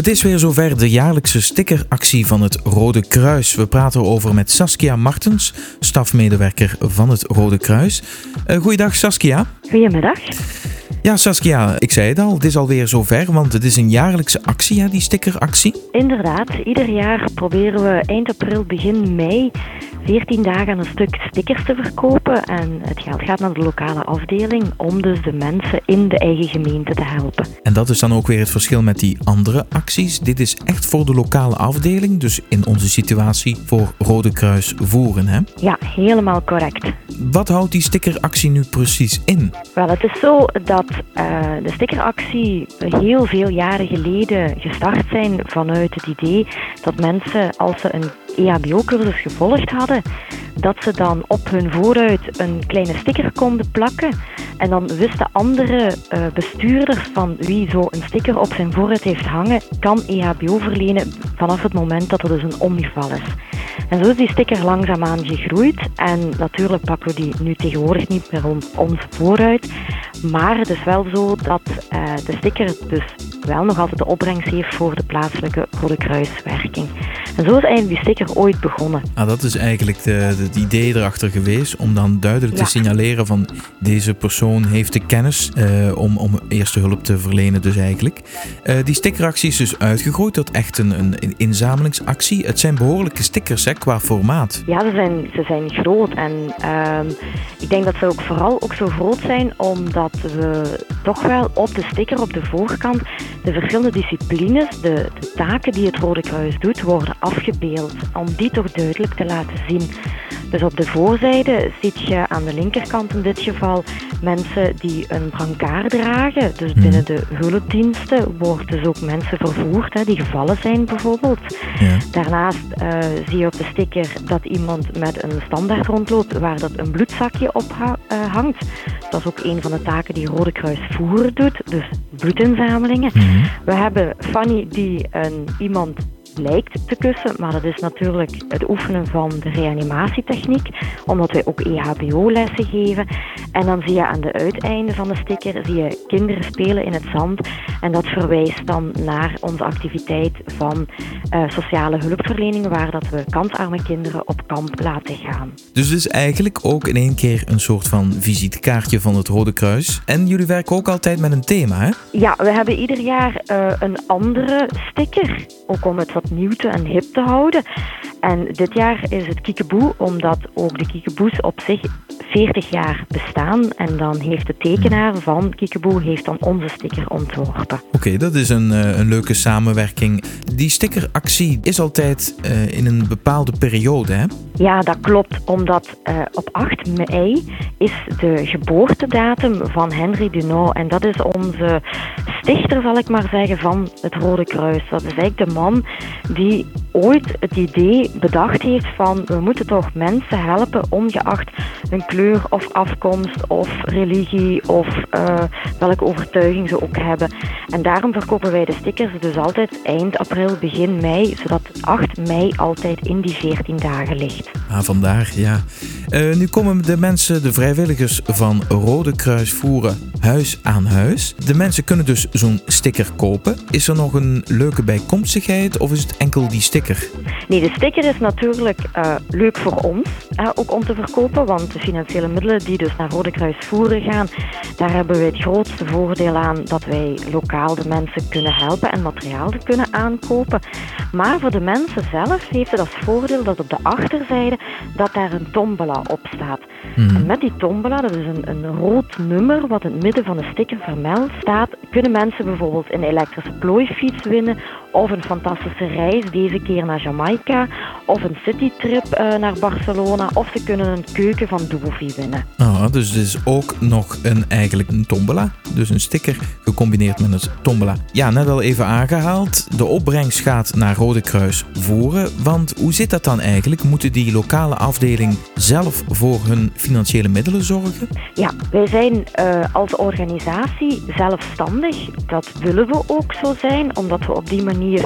Het is weer zover de jaarlijkse stickeractie van het Rode Kruis. We praten over met Saskia Martens, stafmedewerker van het Rode Kruis. Uh, goeiedag Saskia. Goedemiddag. Ja, Saskia, ik zei het al, het is alweer zover, want het is een jaarlijkse actie, hè, die stickeractie. Inderdaad, ieder jaar proberen we eind april, begin mei 14 dagen een stuk stickers te verkopen. En het geld gaat naar de lokale afdeling om dus de mensen in de eigen gemeente te helpen. En dat is dan ook weer het verschil met die andere acties. Dit is echt voor de lokale afdeling, dus in onze situatie voor Rode Kruis Voeren, hè? Ja, helemaal correct. Wat houdt die stickeractie nu precies in? Wel, het is zo dat uh, de stickeractie heel veel jaren geleden gestart zijn vanuit het idee dat mensen als ze een EHBO-cursus gevolgd hadden, dat ze dan op hun vooruit een kleine sticker konden plakken. En dan wisten andere uh, bestuurders van wie zo een sticker op zijn vooruit heeft hangen, kan EHBO verlenen vanaf het moment dat er dus een ongeval is. En zo is die sticker langzaamaan gegroeid. En natuurlijk pakken we die nu tegenwoordig niet meer om ons vooruit. Maar het is wel zo dat uh, de sticker dus wel nog altijd de opbrengst heeft voor de plaatselijke Rode Kruiswerking. En zo is eigenlijk die sticker ooit begonnen. Ah, dat is eigenlijk de, het idee erachter geweest om dan duidelijk te signaleren van deze persoon heeft de kennis uh, om, om eerste hulp te verlenen dus eigenlijk. Uh, die stickeractie is dus uitgegroeid tot echt een, een, inzamelingsactie. Het zijn behoorlijke stickers hè, qua formaat. Ja, ze zijn, ze zijn groot en uh, ik denk dat ze ook vooral ook zo groot zijn omdat we toch wel op de sticker op de voorkant de verschillende disciplines, de, de taken die het Rode Kruis doet, worden afgebeeld. Om die toch duidelijk te laten zien. Dus op de voorzijde ziet je aan de linkerkant in dit geval mensen die een brancard dragen. Dus mhm. binnen de hulpdiensten worden dus ook mensen vervoerd hè, die gevallen zijn bijvoorbeeld. Ja. Daarnaast uh, zie je op de sticker dat iemand met een standaard rondloopt waar dat een bloedzakje op ha uh, hangt. Dat is ook een van de taken die Rode Kruis voeren doet, dus bloedinzamelingen. Mm We hebben Fanny die een, iemand lijkt te kussen, maar dat is natuurlijk het oefenen van de reanimatietechniek, omdat wij ook EHBO-lessen geven. En dan zie je aan de uiteinden van de sticker zie je kinderen spelen in het zand en dat verwijst dan naar onze activiteit van uh, sociale hulpverlening, waar dat we kansarme kinderen op kamp laten gaan. Dus het is eigenlijk ook in één keer een soort van visitekaartje van het Rode Kruis. En jullie werken ook altijd met een thema, hè? Ja, we hebben ieder jaar uh, een andere sticker, ook om het wat nieuw te en hip te houden. En dit jaar is het kiekeboe, omdat ook de kiekeboes op zich 40 jaar bestaan. En dan heeft de tekenaar van Kiekeboe heeft dan onze sticker ontworpen. Oké, dat is een, uh, een leuke samenwerking. Die stickeractie is altijd uh, in een bepaalde periode, hè? Ja, dat klopt. Omdat uh, op 8 mei is de geboortedatum van Henry Dunant. En dat is onze stichter, zal ik maar zeggen, van het Rode Kruis. Dat is eigenlijk de man die ooit het idee bedacht heeft van we moeten toch mensen helpen ongeacht hun kleur of afkomst of religie of uh, welke overtuiging ze ook hebben. En daarom verkopen wij de stickers dus altijd eind april, begin mei, zodat 8 mei altijd in die 14 dagen ligt. Ah, vandaar, ja. Uh, nu komen de mensen, de vrijwilligers van Rode Kruis voeren huis aan huis. De mensen kunnen dus zo'n sticker kopen. Is er nog een leuke bijkomstigheid of is het enkel die sticker? Nee, de sticker is natuurlijk uh, leuk voor ons, uh, ook om te verkopen, want de financiële middelen die dus naar Rode Kruis voeren gaan, daar hebben wij het grootste voordeel aan dat wij lokaal de mensen kunnen helpen en materiaal kunnen aankopen. Maar voor de mensen zelf heeft het als voordeel dat op de achterzijde dat daar een tombola op staat. Mm. En met die tombola, dat is een, een rood nummer wat in het midden van de sticker vermeld staat, kunnen mensen bijvoorbeeld een elektrische plooifiets winnen of een fantastische reis, deze keer naar Jamaica, of een citytrip uh, naar Barcelona, of ze kunnen een keuken van Dovi winnen. Ah, dus het is ook nog een, eigenlijk een tombola, dus een sticker gecombineerd met een tombola. Ja, net al even aangehaald, de opbrengst gaat naar Rode Kruis voeren, want hoe zit dat dan eigenlijk? Moeten die lokale afdeling zelf voor hun financiële middelen zorgen? Ja, wij zijn uh, als organisatie zelfstandig. Dat willen we ook zo zijn, omdat we op die manier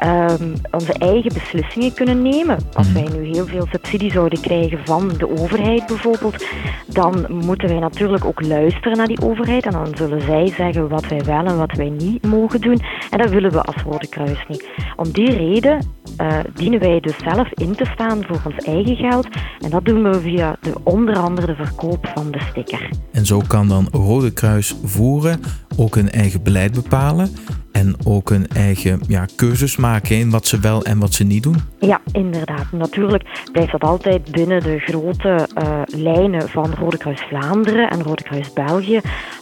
ehm, onze eigen beslissingen kunnen nemen. Als mhm. wij nu heel veel subsidie zouden krijgen van de overheid bijvoorbeeld, dan moeten wij natuurlijk ook luisteren naar die overheid en dan zullen zij zeggen wat wij wel en wat wij niet mogen doen. En dat willen we als Rode Kruis niet. Om die reden uh, dienen wij dus zelf in te staan voor ons eigen geld. En dat doen we via de, onder andere de verkoop van de sticker. En zo kan dan Rode Kruis voeren ook een eigen beleid bepalen en ook een eigen ja, keuzes maken in wat ze wel en wat ze niet doen? Ja, inderdaad. Natuurlijk blijft dat altijd binnen de grote uh, lijnen van Rode Kruis Vlaanderen en Rode Kruis België.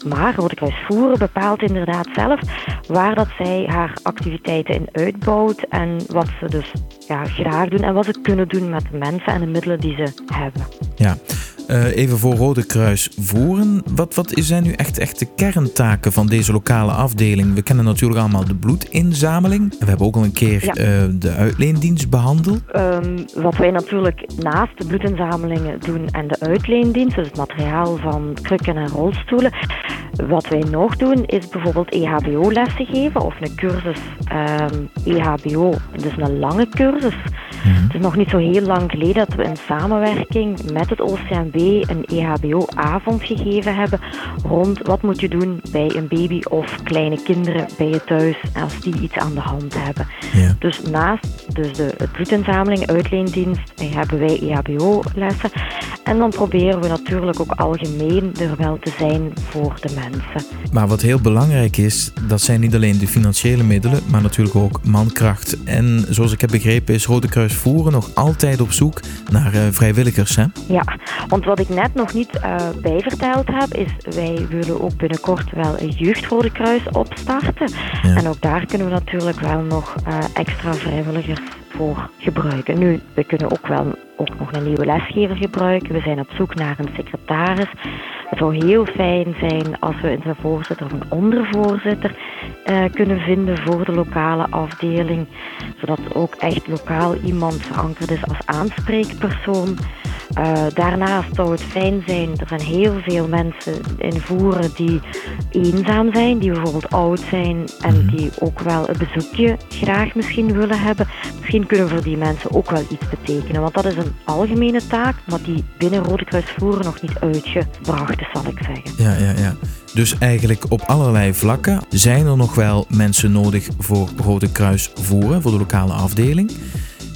Maar Rode Kruis Voeren bepaalt inderdaad zelf waar dat zij haar activiteiten in uitbouwt en wat ze dus ja, graag doen en wat ze kunnen doen met de mensen en de middelen die ze hebben. Ja. Uh, even voor Rode Kruis voeren. Wat, wat zijn nu echt, echt de kerntaken van deze lokale afdeling? We kennen natuurlijk allemaal de bloedinzameling. We hebben ook al een keer ja. uh, de uitleendienst behandeld. Um, wat wij natuurlijk naast de bloedinzamelingen doen en de uitleendienst, dus het materiaal van krukken en rolstoelen. Wat wij nog doen is bijvoorbeeld EHBO-lessen geven of een cursus um, EHBO. Dus een lange cursus. Mhm. Het is nog niet zo heel lang geleden dat we in samenwerking met het OCMW een EHBO-avond gegeven hebben rond wat moet je doen bij een baby of kleine kinderen bij je thuis als die iets aan de hand hebben. Ja. Dus naast dus de het bloedinzameling, uitleendienst, hebben wij EHBO-lessen. En dan proberen we natuurlijk ook algemeen er wel te zijn voor de mensen. Maar wat heel belangrijk is, dat zijn niet alleen de financiële middelen, maar natuurlijk ook mankracht. En zoals ik heb begrepen is Rode Kruis Voeren nog altijd op zoek naar uh, vrijwilligers. Hè? Ja, want wat ik net nog niet uh, bijverteld heb, is wij willen ook binnenkort wel een jeugdrode kruis opstarten. En ook daar kunnen we natuurlijk wel nog uh, extra vrijwilligers voor gebruiken. Nu, we kunnen ook wel ook nog een nieuwe lesgever gebruiken. We zijn op zoek naar een secretaris. Het zou heel fijn zijn als we een voorzitter of een ondervoorzitter uh, kunnen vinden voor de lokale afdeling. Zodat ook echt lokaal iemand verankerd is als aanspreekpersoon. Uh, daarnaast zou het fijn zijn, er zijn heel veel mensen in Voeren die eenzaam zijn, die bijvoorbeeld oud zijn en mhm. die ook wel een bezoekje graag misschien willen hebben. Misschien kunnen we voor die mensen ook wel iets betekenen, want dat is een algemene taak, maar die binnen Rode Kruis Voeren nog niet uitgebracht is, zal ik zeggen. Ja, ja, ja. Dus eigenlijk op allerlei vlakken zijn er nog wel mensen nodig voor Rode Kruis Voeren, voor de lokale afdeling.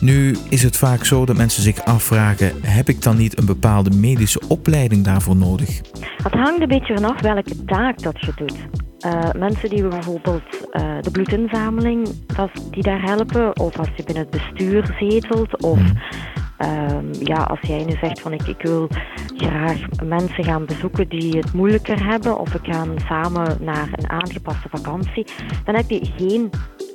Nu is het vaak zo dat mensen zich afvragen: heb ik dan niet een bepaalde medische opleiding daarvoor nodig? Het hangt een beetje vanaf welke taak dat je doet. Uh, mensen die bijvoorbeeld uh, de bloedinzameling, die daar helpen, of als je binnen het bestuur zetelt, of hmm. Um, ja, als jij nu zegt van ik, ik wil graag mensen gaan bezoeken die het moeilijker hebben, of we gaan samen naar een aangepaste vakantie, dan heb je geen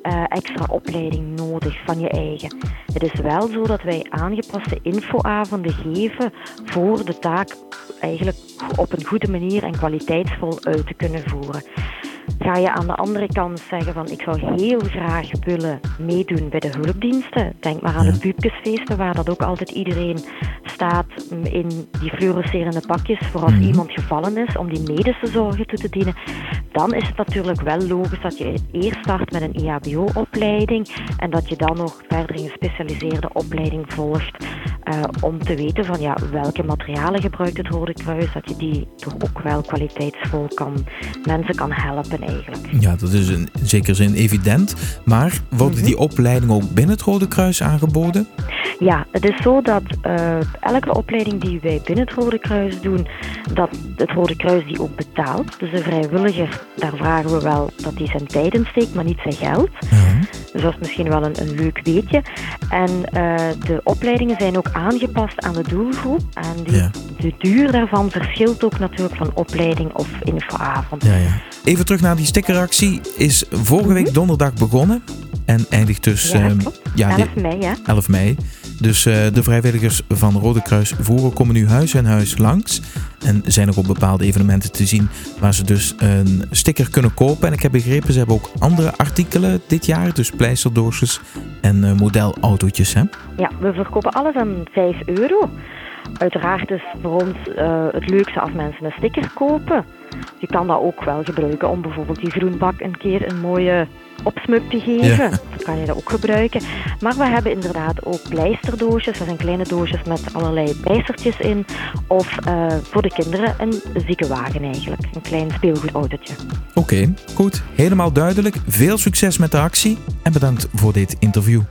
uh, extra opleiding nodig van je eigen. Het is wel zo dat wij aangepaste infoavonden geven voor de taak eigenlijk op een goede manier en kwaliteitsvol uit te kunnen voeren. Ga je aan de andere kant zeggen van ik zou heel graag willen meedoen bij de hulpdiensten. Denk maar aan de puupjesfeesten waar dat ook altijd iedereen staat in die fluorescerende pakjes voor als mhm. iemand gevallen is om die medische zorgen toe te dienen. Dan is het natuurlijk wel logisch dat je eerst start met een EHBO-opleiding en dat je dan nog verder een gespecialiseerde opleiding volgt uh, om te weten van ja, welke materialen gebruikt het Rode Kruis, dat je die toch ook wel kwaliteitsvol kan, mensen kan helpen eigenlijk. Ja, dat is in zekere zin evident, maar worden die mhm. opleidingen ook binnen het Rode Kruis aangeboden? Ja, het is zo dat uh, elke opleiding die wij binnen het Rode Kruis doen, dat het Rode Kruis die ook betaalt. Dus de vrijwilliger, daar vragen we wel dat hij zijn tijd in steekt, maar niet zijn geld. Dus dat is misschien wel een, een leuk weetje. En uh, de opleidingen zijn ook aangepast aan de doelgroep. En die, de duur daarvan verschilt ook natuurlijk van opleiding of infoavond. Ja, ja. Even terug naar die stickeractie. Is vorige week donderdag begonnen. En eindigt dus... Ja, um, ja, 11 mei, ja. 11 mei. Dus uh, de vrijwilligers van Rode Kruis Voeren komen nu huis en huis langs. En zijn ook op bepaalde evenementen te zien waar ze dus een sticker kunnen kopen. En ik heb begrepen, ze hebben ook andere artikelen dit jaar. Dus pleisterdoosjes en uh, modelautootjes. Hè? Ja, we verkopen alles aan 5 euro. Uiteraard is voor ons uh, het leukste als mensen een sticker kopen. Je kan dat ook wel gebruiken om bijvoorbeeld die groenbak een keer een mooie opsmuk te geven. kan je dat ook gebruiken. Maar we hebben inderdaad ook pleisterdoosjes. Dat zijn kleine doosjes met allerlei bijstertjes in. Of uh, voor de kinderen een ziekenwagen eigenlijk. Een klein speelgoedautootje. Oké, goed. Helemaal duidelijk. Veel succes met de actie en bedankt voor dit interview.